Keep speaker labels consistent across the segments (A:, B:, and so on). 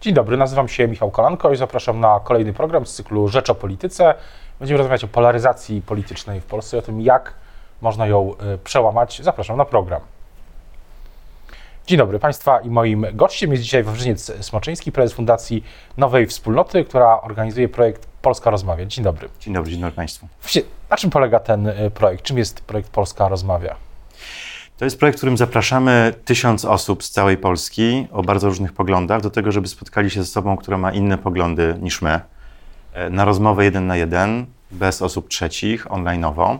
A: Dzień dobry, nazywam się Michał Kolanko i zapraszam na kolejny program z cyklu Rzecz o Polityce. Będziemy rozmawiać o polaryzacji politycznej w Polsce i o tym, jak można ją y, przełamać. Zapraszam na program. Dzień dobry Państwa i moim gościem jest dzisiaj Wawrzyniec Smoczyński, prezes Fundacji Nowej Wspólnoty, która organizuje projekt Polska Rozmawia. Dzień dobry.
B: Dzień dobry, dzień dobry Państwu.
A: Właściwie, na czym polega ten y, projekt? Czym jest projekt Polska Rozmawia?
B: To jest projekt, w którym zapraszamy tysiąc osób z całej Polski o bardzo różnych poglądach do tego, żeby spotkali się ze sobą, która ma inne poglądy niż my, e, na rozmowę jeden na jeden, bez osób trzecich, online'owo.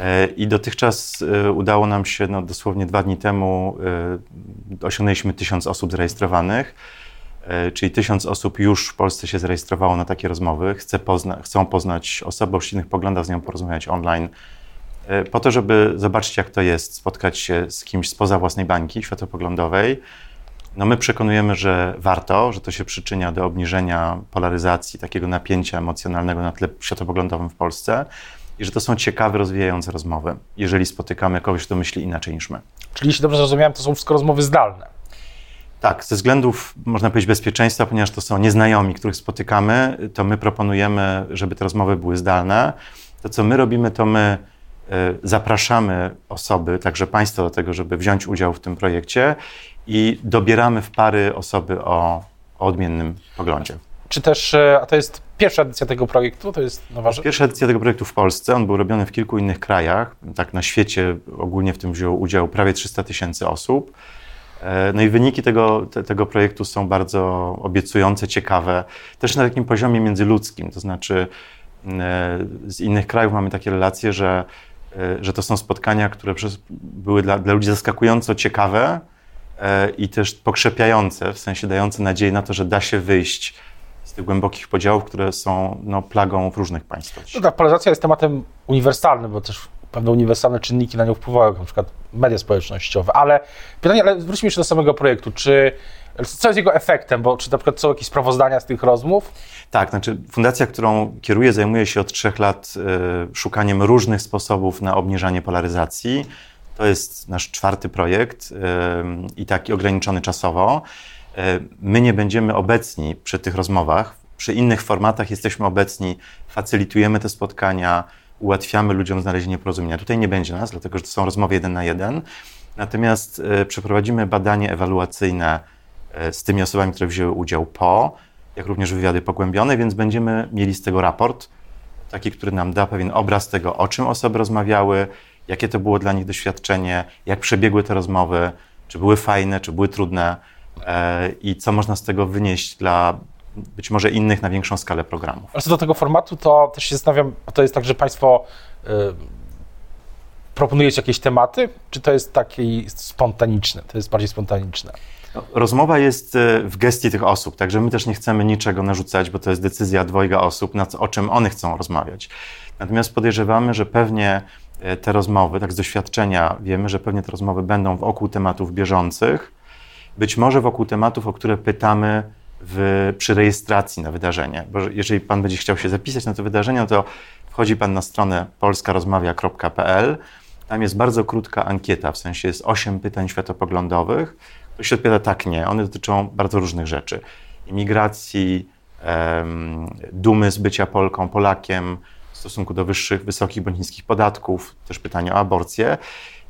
B: E, I dotychczas e, udało nam się, no dosłownie dwa dni temu, osiągnęliśmy tysiąc osób zarejestrowanych, czyli tysiąc osób już w Polsce się zarejestrowało na takie rozmowy, chcą poznać osobę o innych poglądach, z nią porozmawiać online po to, żeby zobaczyć, jak to jest, spotkać się z kimś spoza własnej bańki światopoglądowej. No my przekonujemy, że warto, że to się przyczynia do obniżenia polaryzacji, takiego napięcia emocjonalnego na tle światopoglądowym w Polsce i że to są ciekawe, rozwijające rozmowy, jeżeli spotykamy kogoś, kto myśli inaczej niż my.
A: Czyli, jeśli dobrze zrozumiałem, to są wszystko rozmowy zdalne.
B: Tak, ze względów, można powiedzieć, bezpieczeństwa, ponieważ to są nieznajomi, których spotykamy, to my proponujemy, żeby te rozmowy były zdalne. To, co my robimy, to my E, zapraszamy osoby, także Państwo do tego, żeby wziąć udział w tym projekcie i dobieramy w pary osoby o, o odmiennym poglądzie.
A: Czy też, e, a to jest pierwsza edycja tego projektu? To jest nowa rzecz?
B: Pierwsza edycja tego projektu w Polsce. On był robiony w kilku innych krajach. Tak na świecie ogólnie w tym wzięło udział prawie 300 tysięcy osób. E, no i wyniki tego, te, tego projektu są bardzo obiecujące, ciekawe, też na takim poziomie międzyludzkim. To znaczy, z innych krajów mamy takie relacje, że E, że to są spotkania, które były dla, dla ludzi zaskakująco ciekawe e, i też pokrzepiające, w sensie dające nadzieję na to, że da się wyjść z tych głębokich podziałów, które są no, plagą w różnych państwach.
A: No tak, polaryzacja jest tematem uniwersalnym, bo też pewne uniwersalne czynniki na nią wpływają, jak na przykład media społecznościowe. Ale pytanie, ale wróćmy jeszcze do samego projektu. Czy co jest jego efektem? Bo czy na przykład są jakieś sprawozdania z tych rozmów?
B: Tak, znaczy fundacja, którą kieruję, zajmuje się od trzech lat y, szukaniem różnych sposobów na obniżanie polaryzacji. To jest nasz czwarty projekt y, i taki ograniczony czasowo. Y, my nie będziemy obecni przy tych rozmowach. Przy innych formatach jesteśmy obecni, facylitujemy te spotkania, ułatwiamy ludziom znalezienie porozumienia. Tutaj nie będzie nas, dlatego że to są rozmowy jeden na jeden. Natomiast przeprowadzimy badanie ewaluacyjne E, z tymi osobami, które wzięły udział po, jak również wywiady pogłębione, więc będziemy mieli z tego raport, taki, który nam da pewien obraz tego, o czym osoby rozmawiały, jakie to było dla nich doświadczenie, jak przebiegły te rozmowy, czy były fajne, czy były trudne e, i co można z tego wynieść dla być może innych na większą skalę programów.
A: Ale co do tego formatu, to też się zastanawiam, to jest tak, że Państwo y, proponujecie jakieś tematy, czy to jest takie spontaniczne, to jest bardziej spontaniczne?
B: Rozmowa jest e, w gestii tych osób, także my też nie chcemy niczego narzucać, bo to jest decyzja dwojga osób, na co, o czym one chcą rozmawiać. Natomiast podejrzewamy, że pewnie e, te rozmowy, tak z doświadczenia wiemy, że pewnie te rozmowy będą wokół tematów bieżących, być może wokół tematów, o które pytamy w, przy rejestracji na wydarzenie. Bo jeżeli Pan będzie chciał się zapisać na to wydarzenie, to wchodzi Pan na stronę polskarozmawia.pl. Tam jest bardzo krótka ankieta, w sensie jest osiem pytań światopoglądowych, to się odpowiada tak, nie. One dotyczą bardzo różnych rzeczy. Imigracji, um, dumy z bycia Polką, Polakiem, w stosunku do wyższych, wysokich bądź niskich podatków, też pytanie o aborcję.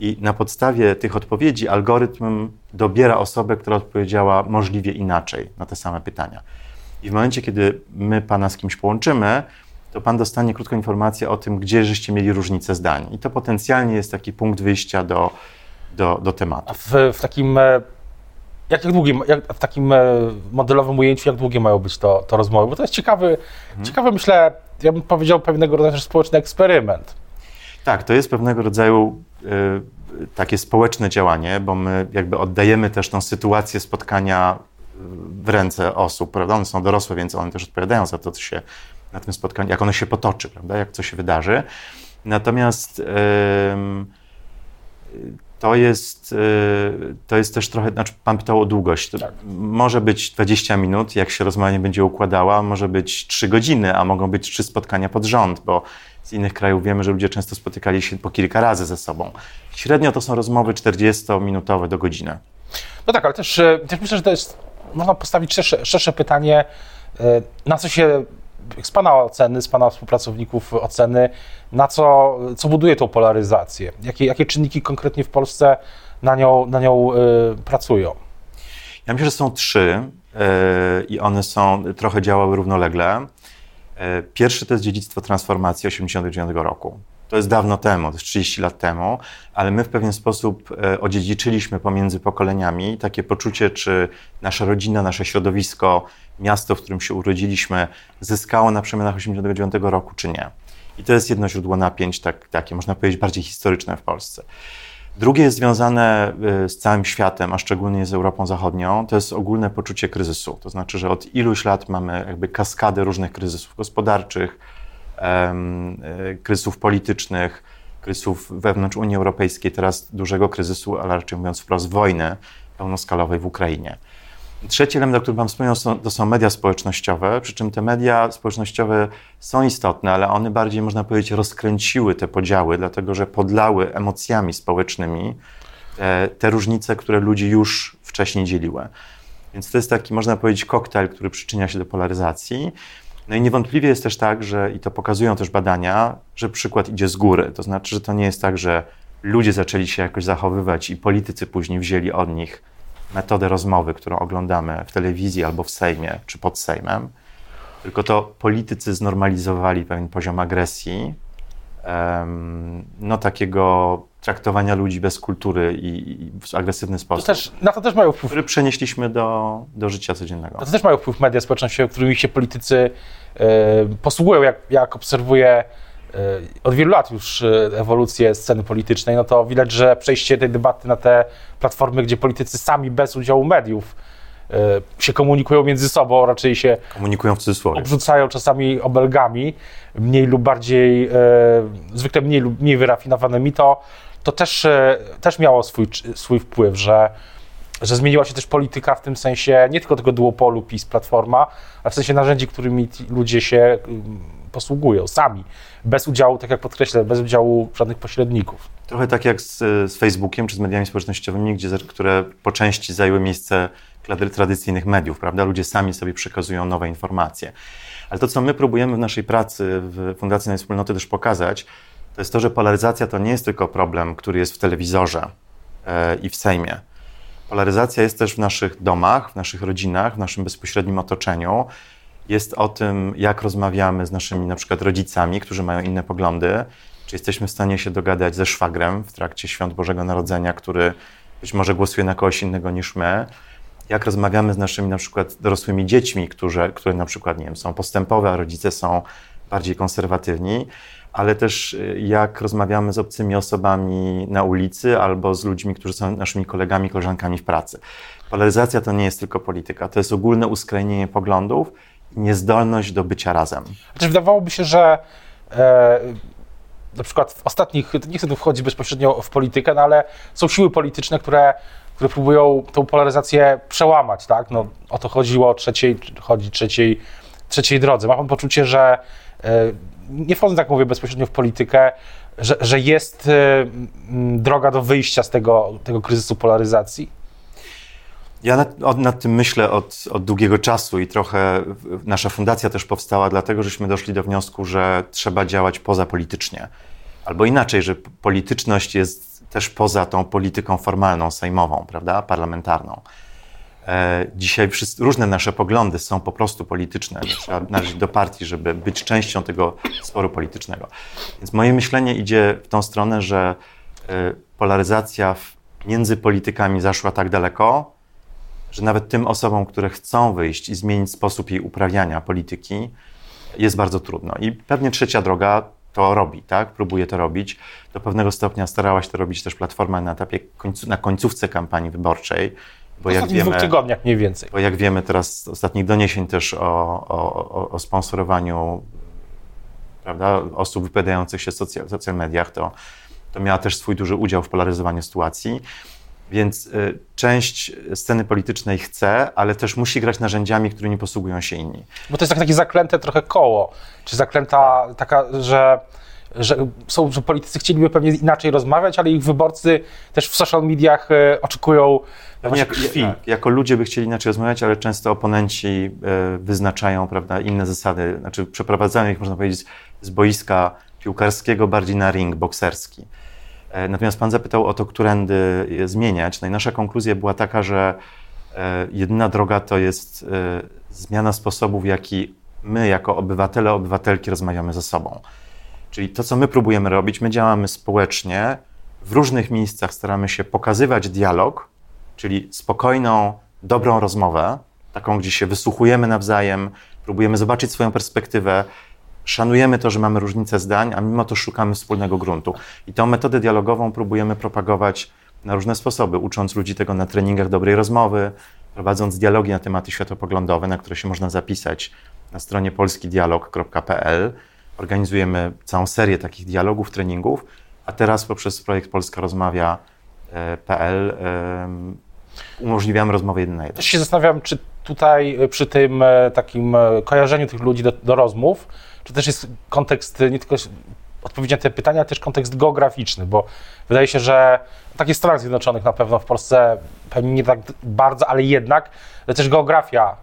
B: I na podstawie tych odpowiedzi algorytm dobiera osobę, która odpowiedziała możliwie inaczej na te same pytania. I w momencie, kiedy my Pana z kimś połączymy, to Pan dostanie krótką informację o tym, gdzie żeście mieli różnice zdań. I to potencjalnie jest taki punkt wyjścia do, do, do tematu.
A: W, w takim e, jak, jak jak w takim e, modelowym ujęciu, jak długie mają być to, to rozmowy? Bo to jest ciekawy, mhm. ciekawy, myślę, ja bym powiedział pewnego rodzaju społeczny eksperyment.
B: Tak, to jest pewnego rodzaju y, takie społeczne działanie, bo my jakby oddajemy też tą sytuację spotkania w ręce osób, prawda? One są dorosłe, więc one też odpowiadają za to, co się na tym spotkaniu, jak ono się potoczy, prawda? Jak co się wydarzy. Natomiast y, to jest, y, to jest też trochę, znaczy pan pytał o długość. Tak. Może być 20 minut, jak się rozmowa nie będzie układała, może być 3 godziny, a mogą być 3 spotkania pod rząd, bo z innych krajów wiemy, że ludzie często spotykali się po kilka razy ze sobą. Średnio to są rozmowy 40-minutowe do godziny.
A: No tak, ale też, e, też myślę, że to jest można postawić szersze, szersze pytanie, e, na co się z Pana oceny, z Pana współpracowników oceny, na co, co buduje tą polaryzację? Jakie, jakie czynniki konkretnie w Polsce na nią, na nią y, pracują?
B: Ja myślę, że są trzy y, i one są, trochę działały równolegle. Y, pierwszy to jest dziedzictwo transformacji 1989 roku. To jest dawno temu, to jest 30 lat temu, ale my w pewien sposób odziedziczyliśmy pomiędzy pokoleniami takie poczucie, czy nasza rodzina, nasze środowisko, miasto, w którym się urodziliśmy, zyskało na przemianach 1989 roku, czy nie. I to jest jedno źródło napięć, tak, takie można powiedzieć bardziej historyczne w Polsce. Drugie jest związane y, z całym światem, a szczególnie z Europą Zachodnią. To jest ogólne poczucie kryzysu. To znaczy, że od iluś lat mamy jakby kaskadę różnych kryzysów gospodarczych, y, kryzysów politycznych, kryzysów wewnątrz Unii Europejskiej, teraz dużego kryzysu, ale raczej mówiąc wprost wojny pełnoskalowej w Ukrainie. Trzeci element, o którym Wam wspomniał, to są media społecznościowe, przy czym te media społecznościowe są istotne, ale one bardziej, można powiedzieć, rozkręciły te podziały, dlatego że podlały emocjami społecznymi te, te różnice, które ludzi już wcześniej dzieliły. Więc to jest taki, można powiedzieć, koktajl, który przyczynia się do polaryzacji. No i niewątpliwie jest też tak, że, i to pokazują też badania, że przykład idzie z góry. To znaczy, że to nie jest tak, że ludzie zaczęli się jakoś zachowywać i politycy później wzięli od nich metodę rozmowy, którą oglądamy w telewizji albo w Sejmie czy pod Sejmem, tylko to politycy znormalizowali pewien poziom agresji, no takiego traktowania ludzi bez kultury i, i w agresywny sposób.
A: To też, na to też mają wpływ.
B: Który przenieśliśmy do, do życia codziennego.
A: Na to też mają wpływ media społecznościowe, którymi się politycy y, posługują, jak, jak obserwuję od wielu lat już e, ewolucję sceny politycznej, no to widać, że przejście tej debaty na te platformy, gdzie politycy sami bez udziału mediów e, się komunikują między sobą, raczej się
B: komunikują w cudzysłowie.
A: Obrzucają czasami obelgami, mniej lub bardziej, zwykle mniej lub mniej wyrafinowanymi, to, to też, też miało swój, swój wpływ, że, że zmieniła się też polityka w tym sensie nie tylko tego duopolu PiS-Platforma, ale w sensie narzędzi, którymi ludzie się posługują sami, bez udziału, tak jak podkreślę, bez udziału żadnych pośredników.
B: Trochę tak jak z, z Facebookiem czy z mediami społecznościowymi, gdzie, które po części zajęły miejsce tradycyjnych mediów, prawda? Ludzie sami sobie przekazują nowe informacje. Ale to, co my próbujemy w naszej pracy w Fundacji na Wspólnoty też pokazać, to jest to, że polaryzacja to nie jest tylko problem, który jest w telewizorze e, i w Sejmie. Polaryzacja jest też w naszych domach, w naszych rodzinach, w naszym bezpośrednim otoczeniu jest o tym, jak rozmawiamy z naszymi na przykład rodzicami, którzy mają inne poglądy, czy jesteśmy w stanie się dogadać ze szwagrem w trakcie świąt Bożego Narodzenia, który być może głosuje na kogoś innego niż my, jak rozmawiamy z naszymi na przykład dorosłymi dziećmi, którzy, które na przykład nie wiem, są postępowe, a rodzice są bardziej konserwatywni, ale też y, jak rozmawiamy z obcymi osobami na ulicy albo z ludźmi, którzy są naszymi kolegami, koleżankami w pracy. Polaryzacja to nie jest tylko polityka, to jest ogólne uskrajnienie poglądów niezdolność do bycia razem.
A: Znaczy, wydawałoby się, że e, na przykład w ostatnich, nie chcę tu wchodzić bezpośrednio w politykę, no ale są siły polityczne, które, które próbują tą polaryzację przełamać, tak? No, o to chodziło o trzeciej, chodzi trzeciej, trzeciej drodze. Ma pan poczucie, że e, nie wchodząc, tak mówię, bezpośrednio w politykę, że, że jest e, droga do wyjścia z tego, tego kryzysu polaryzacji?
B: Ja nad, nad, tym myślę od, od, długiego czasu i trochę nasza fundacja też powstała, dlatego żeśmy doszli do wniosku, że trzeba działać pozapolitycznie. Albo inaczej, że polityczność jest też poza tą polityką formalną, sejmową, prawda, parlamentarną. E, dzisiaj wszyscy, różne nasze poglądy są po prostu polityczne. Trzeba należeć do partii, żeby być częścią tego sporu politycznego. Więc moje myślenie idzie w tą stronę, że e, polaryzacja między politykami zaszła tak daleko, że nawet tym osobom, które chcą wyjść i zmienić sposób jej uprawiania polityki, jest bardzo trudno. I pewnie trzecia droga to robi, tak? Próbuje to robić. Do pewnego stopnia starała się to robić też Platforma na etapie, końcu, na końcówce kampanii wyborczej.
A: Bo jak wiemy, dwóch tygodniach mniej więcej.
B: Bo jak wiemy teraz z ostatnich doniesień też o, o, o sponsorowaniu prawda, osób wypowiadających się w social, social mediach, to, to miała też swój duży udział w polaryzowaniu sytuacji. Więc y, część sceny politycznej chce, ale też musi grać narzędziami, którymi posługują się inni.
A: Bo to jest takie zaklęte trochę koło, czy zaklęta taka, że że, są, że politycy chcieliby pewnie inaczej rozmawiać, ale ich wyborcy też w social mediach e, oczekują
B: Pewnie jak, krwi. Jak, jako ludzie by chcieli inaczej rozmawiać, ale często oponenci e, wyznaczają prawda, inne zasady, znaczy przeprowadzają ich, można powiedzieć, z boiska piłkarskiego bardziej na ring bokserski. E, natomiast Pan zapytał o to, którędy je zmieniać. No i nasza konkluzja była taka, że e, jedyna droga to jest zmiana sposobu, w jaki my jako obywatele, obywatelki rozmawiamy ze sobą. Czyli to, co my próbujemy robić, my działamy społecznie, w różnych miejscach staramy się pokazywać dialog, czyli spokojną, dobrą rozmowę, taką, gdzie się wysłuchujemy nawzajem, próbujemy zobaczyć swoją perspektywę, szanujemy to, że mamy różnice zdań, a mimo to szukamy wspólnego gruntu. I tą metodę dialogową próbujemy propagować na różne sposoby, ucząc ludzi tego na treningach dobrej rozmowy, prowadząc dialogi na tematy światopoglądowe, na które się można zapisać na stronie polskidialog.pl. Organizujemy całą serię takich dialogów, treningów, a teraz poprzez projekt Polska Rozmawia.pl umożliwiamy rozmowę jeden na jeden.
A: Też się zastanawiam, czy tutaj e, przy tym e, takim e, kojarzeniu tych ludzi do, do rozmów, czy też jest kontekst nie tylko odpowiedzi na te pytania, ale też kontekst geograficzny, bo wydaje się, że tak w Stanach Zjednoczonych na pewno, w Polsce pewnie nie tak bardzo, ale jednak, ale też geografia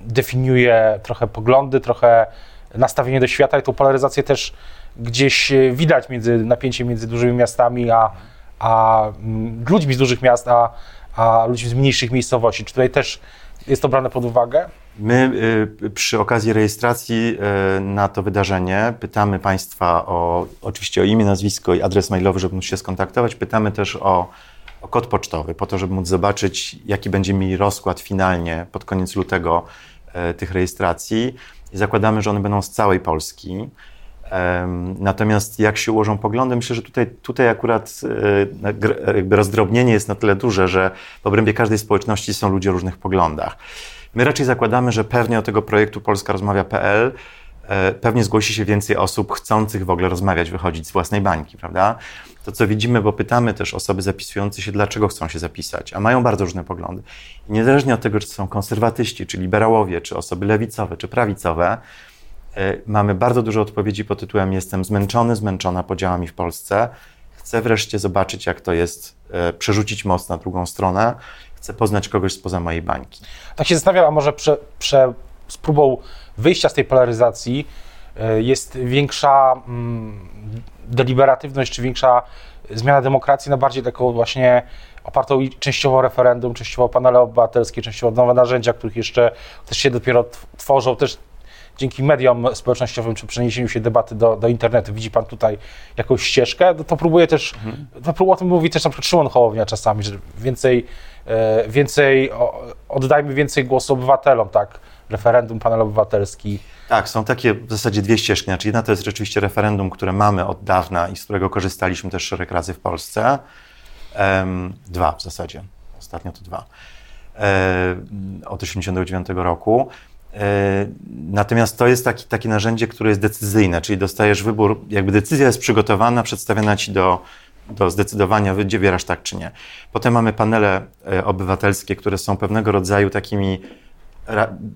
A: definiuje trochę poglądy, trochę nastawienie do świata i tą polaryzację też gdzieś widać między napięciem między dużymi miastami a, a mm, ludźmi z dużych miast, a, a ludźmi z mniejszych miejscowości. Czy tutaj też jest to brane pod uwagę?
B: My y, przy okazji rejestracji y, na to wydarzenie pytamy Państwa o oczywiście o imię, nazwisko i adres mailowy, żeby móc się skontaktować. Pytamy też o, o kod pocztowy, po to, żeby móc zobaczyć, jaki będzie mieli rozkład finalnie pod koniec lutego y, tych rejestracji. I zakładamy, że one będą z całej Polski. Natomiast jak się ułożą poglądy, myślę, że tutaj, tutaj akurat rozdrobnienie jest na tyle duże, że w obrębie każdej społeczności są ludzie o różnych poglądach. My raczej zakładamy, że pewnie o tego projektu Polska Rozmawia.pl e, pewnie zgłosi się więcej osób chcących w ogóle rozmawiać, wychodzić z własnej bańki, prawda? To, co widzimy, bo pytamy też osoby zapisujące się, dlaczego chcą się zapisać, a mają bardzo różne poglądy. I niezależnie od tego, czy są konserwatyści, czy liberałowie, czy osoby lewicowe, czy prawicowe, E, mamy bardzo dużo odpowiedzi pod tytułem Jestem zmęczony, zmęczona podziałami w Polsce. Chcę wreszcie zobaczyć, jak to jest e, przerzucić most na drugą stronę. Chcę poznać kogoś spoza mojej bańki.
A: Tak się zastanawiam, a może prze, prze, z próbą wyjścia z tej polaryzacji e, jest większa mm, deliberatywność, czy większa zmiana demokracji na bardziej taką właśnie opartą częściowo referendum, częściowo panele obywatelskie, częściowo nowe narzędzia, których jeszcze też się dopiero tworzą, też dzięki mediom społecznościowym, czy przeniesieniu się debaty do, do internetu, widzi Pan tutaj jakąś ścieżkę, to, to próbuje też, mhm. to o tym mówi też na przykład Szymon Hołownia czasami, że więcej, e, więcej oddajmy więcej głosu obywatelom, tak? Referendum, panel obywatelski.
B: Tak, są takie w zasadzie dwie ścieżki. Znaczy jedna to jest rzeczywiście referendum, które mamy od dawna i z którego korzystaliśmy też szereg razy w Polsce. Um, dwa w zasadzie. Ostatnio to dwa. E, od 1989 roku. E, natomiast to jest taki, takie narzędzie, które jest decyzyjne, czyli dostajesz wybór, jakby decyzja jest przygotowana, przedstawiona ci do, do zdecydowania, wybierasz tak czy nie. Potem mamy panele e, obywatelskie, które są pewnego rodzaju takimi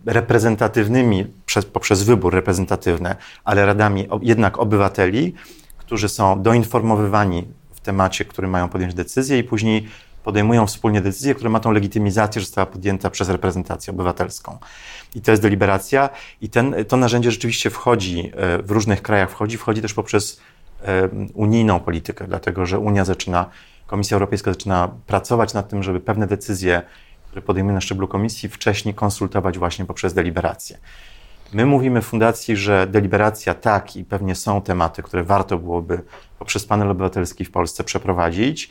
B: reprezentatywnymi przez, poprzez wybór reprezentatywny, ale radami jednak obywateli, którzy są doinformowywani w temacie, który mają podjąć decyzję i później podejmują wspólnie decyzję, która ma tą legitymizację, że została podjęta przez reprezentację obywatelską. I to jest deliberacja i ten, to narzędzie rzeczywiście wchodzi e, w różnych krajach, wchodzi, wchodzi też poprzez e, unijną politykę, dlatego że Unia zaczyna, Komisja Europejska zaczyna pracować nad tym, żeby pewne decyzje, które podejmuje na szczeblu komisji, wcześniej konsultować właśnie poprzez deliberację. My mówimy w Fundacji, że deliberacja tak i pewnie są tematy, które warto byłoby poprzez panel obywatelski w Polsce przeprowadzić,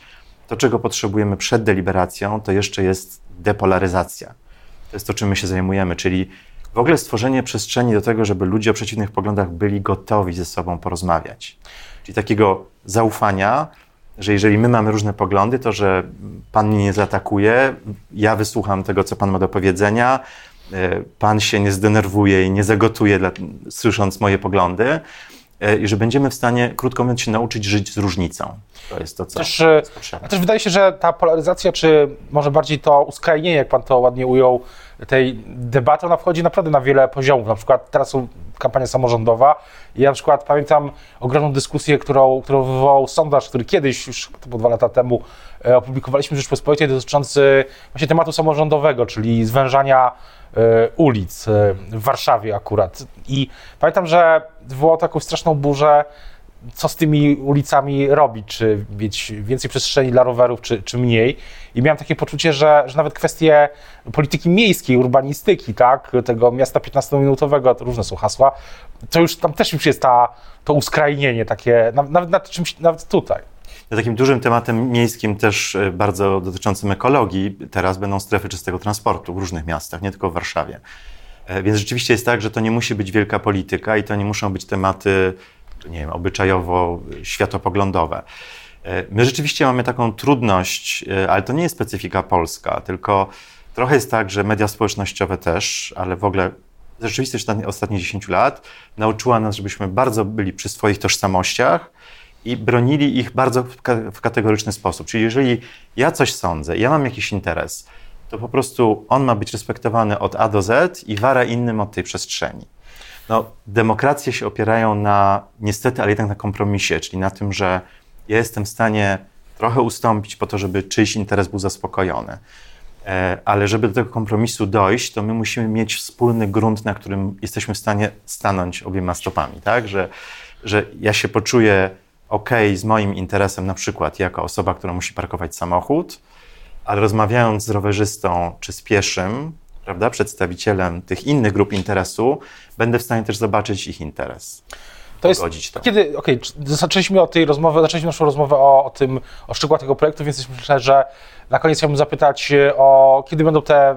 B: to, czego potrzebujemy przed deliberacją, to jeszcze jest depolaryzacja. To jest to, czym my się zajmujemy, czyli w ogóle stworzenie przestrzeni do tego, żeby ludzie o przeciwnych poglądach byli gotowi ze sobą porozmawiać. Czyli takiego zaufania, że jeżeli my mamy różne poglądy, to że Pan mnie nie zaatakuje, ja wysłucham tego, co Pan ma do powiedzenia, e, Pan się nie zdenerwuje i nie zagotuje, dla, słysząc moje poglądy, i że będziemy w stanie, krótko mówiąc, się nauczyć żyć z różnicą. To jest to, co też, jest
A: potrzebne. Też wydaje się, że ta polaryzacja, czy może bardziej to uskrajnienie, jak pan to ładnie ujął, tej debaty, ona wchodzi naprawdę na wiele poziomów. Na przykład teraz są kampania samorządowa i ja na przykład pamiętam ogromną dyskusję, którą, którą wywołał sondaż, który kiedyś, już to było dwa lata temu, e, opublikowaliśmy w Rzeczpospolitej dotyczący właśnie tematu samorządowego, czyli zwężania e, ulic e, w Warszawie akurat. I pamiętam, że wywołało taką straszną burzę co z tymi ulicami robić, czy mieć więcej przestrzeni dla rowerów, czy, czy mniej. I miałem takie poczucie, że, że nawet kwestie polityki miejskiej, urbanistyki, tak, tego miasta 15-minutowego, to różne są hasła, to już tam też już jest ta, to uskrajnienie takie, nawet nad czymś, nawet tutaj.
B: Takim dużym tematem miejskim, też e, bardzo dotyczącym ekologii, teraz będą strefy czystego transportu w różnych miastach, nie tylko w Warszawie. E, więc rzeczywiście jest tak, że to nie musi być wielka polityka i to nie muszą być tematy nie wiem, obyczajowo-światopoglądowe. E, my rzeczywiście mamy taką trudność, ale to nie jest specyfika polska, tylko trochę jest tak, że media społecznościowe też, ale w ogóle rzeczywistość ostatnich 10 lat nauczyła nas, żebyśmy bardzo byli przy swoich tożsamościach i bronili ich bardzo w kategoryczny sposób. Czyli jeżeli ja coś sądzę, ja mam jakiś interes, to po prostu on ma być respektowany od A do Z i wara innym od tej przestrzeni. No, demokracje się opierają na, niestety, ale jednak na kompromisie, czyli na tym, że ja jestem w stanie trochę ustąpić po to, żeby czyjś interes był zaspokojony. E, ale żeby do tego kompromisu dojść, to my musimy mieć wspólny grunt, na którym jesteśmy w stanie stanąć obiema stopami, tak? Że, że ja się poczuję ok z moim interesem, na przykład jako osoba, która musi parkować samochód, ale rozmawiając z rowerzystą czy z pieszym, prawda, przedstawicielem tych innych grup interesu, będę w stanie też zobaczyć ich interes.
A: To jest, to. kiedy, okej, okay, zaczęliśmy od tej rozmowy, zaczęliśmy naszą rozmowę o, o tym, o szczegółach tego projektu, więc myślę, że na koniec chciałbym zapytać o, kiedy będą te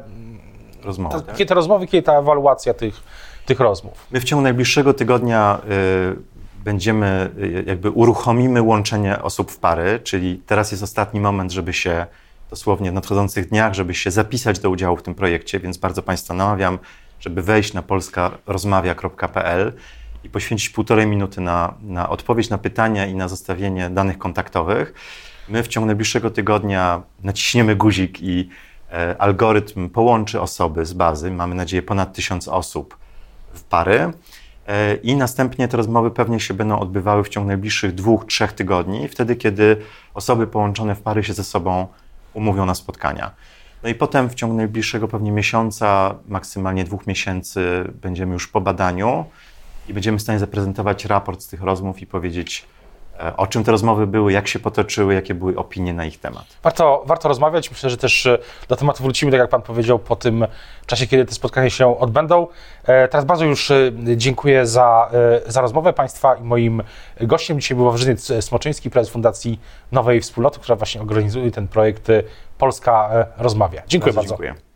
A: rozmowy, te, tak? kiedy te rozmowy, kiedy ta ewaluacja tych, tych rozmów?
B: My w ciągu najbliższego tygodnia y, będziemy, y, jakby uruchomimy łączenie osób w pary, czyli teraz jest ostatni moment, żeby się dosłownie w nadchodzących dniach, żeby się zapisać do udziału w tym projekcie, więc bardzo Państwa namawiam, żeby wejść na polskarozmawia.pl i poświęcić półtorej minuty na, na odpowiedź na pytania i na zostawienie danych kontaktowych. My w ciągu najbliższego tygodnia naciśniemy guzik i e, algorytm połączy osoby z bazy. Mamy nadzieję ponad tysiąc osób w pary. E, I następnie te rozmowy pewnie się będą odbywały w ciągu najbliższych dwóch, trzech tygodni, wtedy kiedy osoby połączone w pary się ze sobą umówią na spotkania. No i potem w ciągu najbliższego pewnie miesiąca, maksymalnie dwóch miesięcy, będziemy już po badaniu i będziemy w stanie zaprezentować raport z tych rozmów i powiedzieć, o czym te rozmowy były, jak się potoczyły, jakie były opinie na ich temat.
A: Warto, warto rozmawiać. Myślę, że też e, do tematu wrócimy, tak jak Pan powiedział, po tym czasie, kiedy te spotkania się odbędą. E, teraz bardzo już dziękuję za, za rozmowę Państwa i moim gościem dzisiaj był Wawrzyniec Smoczyński, prezes Fundacji Nowej Wspólnoty, która właśnie organizuje ten projekt Polska Rozmawia. Dziękuję bardzo. bardzo. Dziękuję.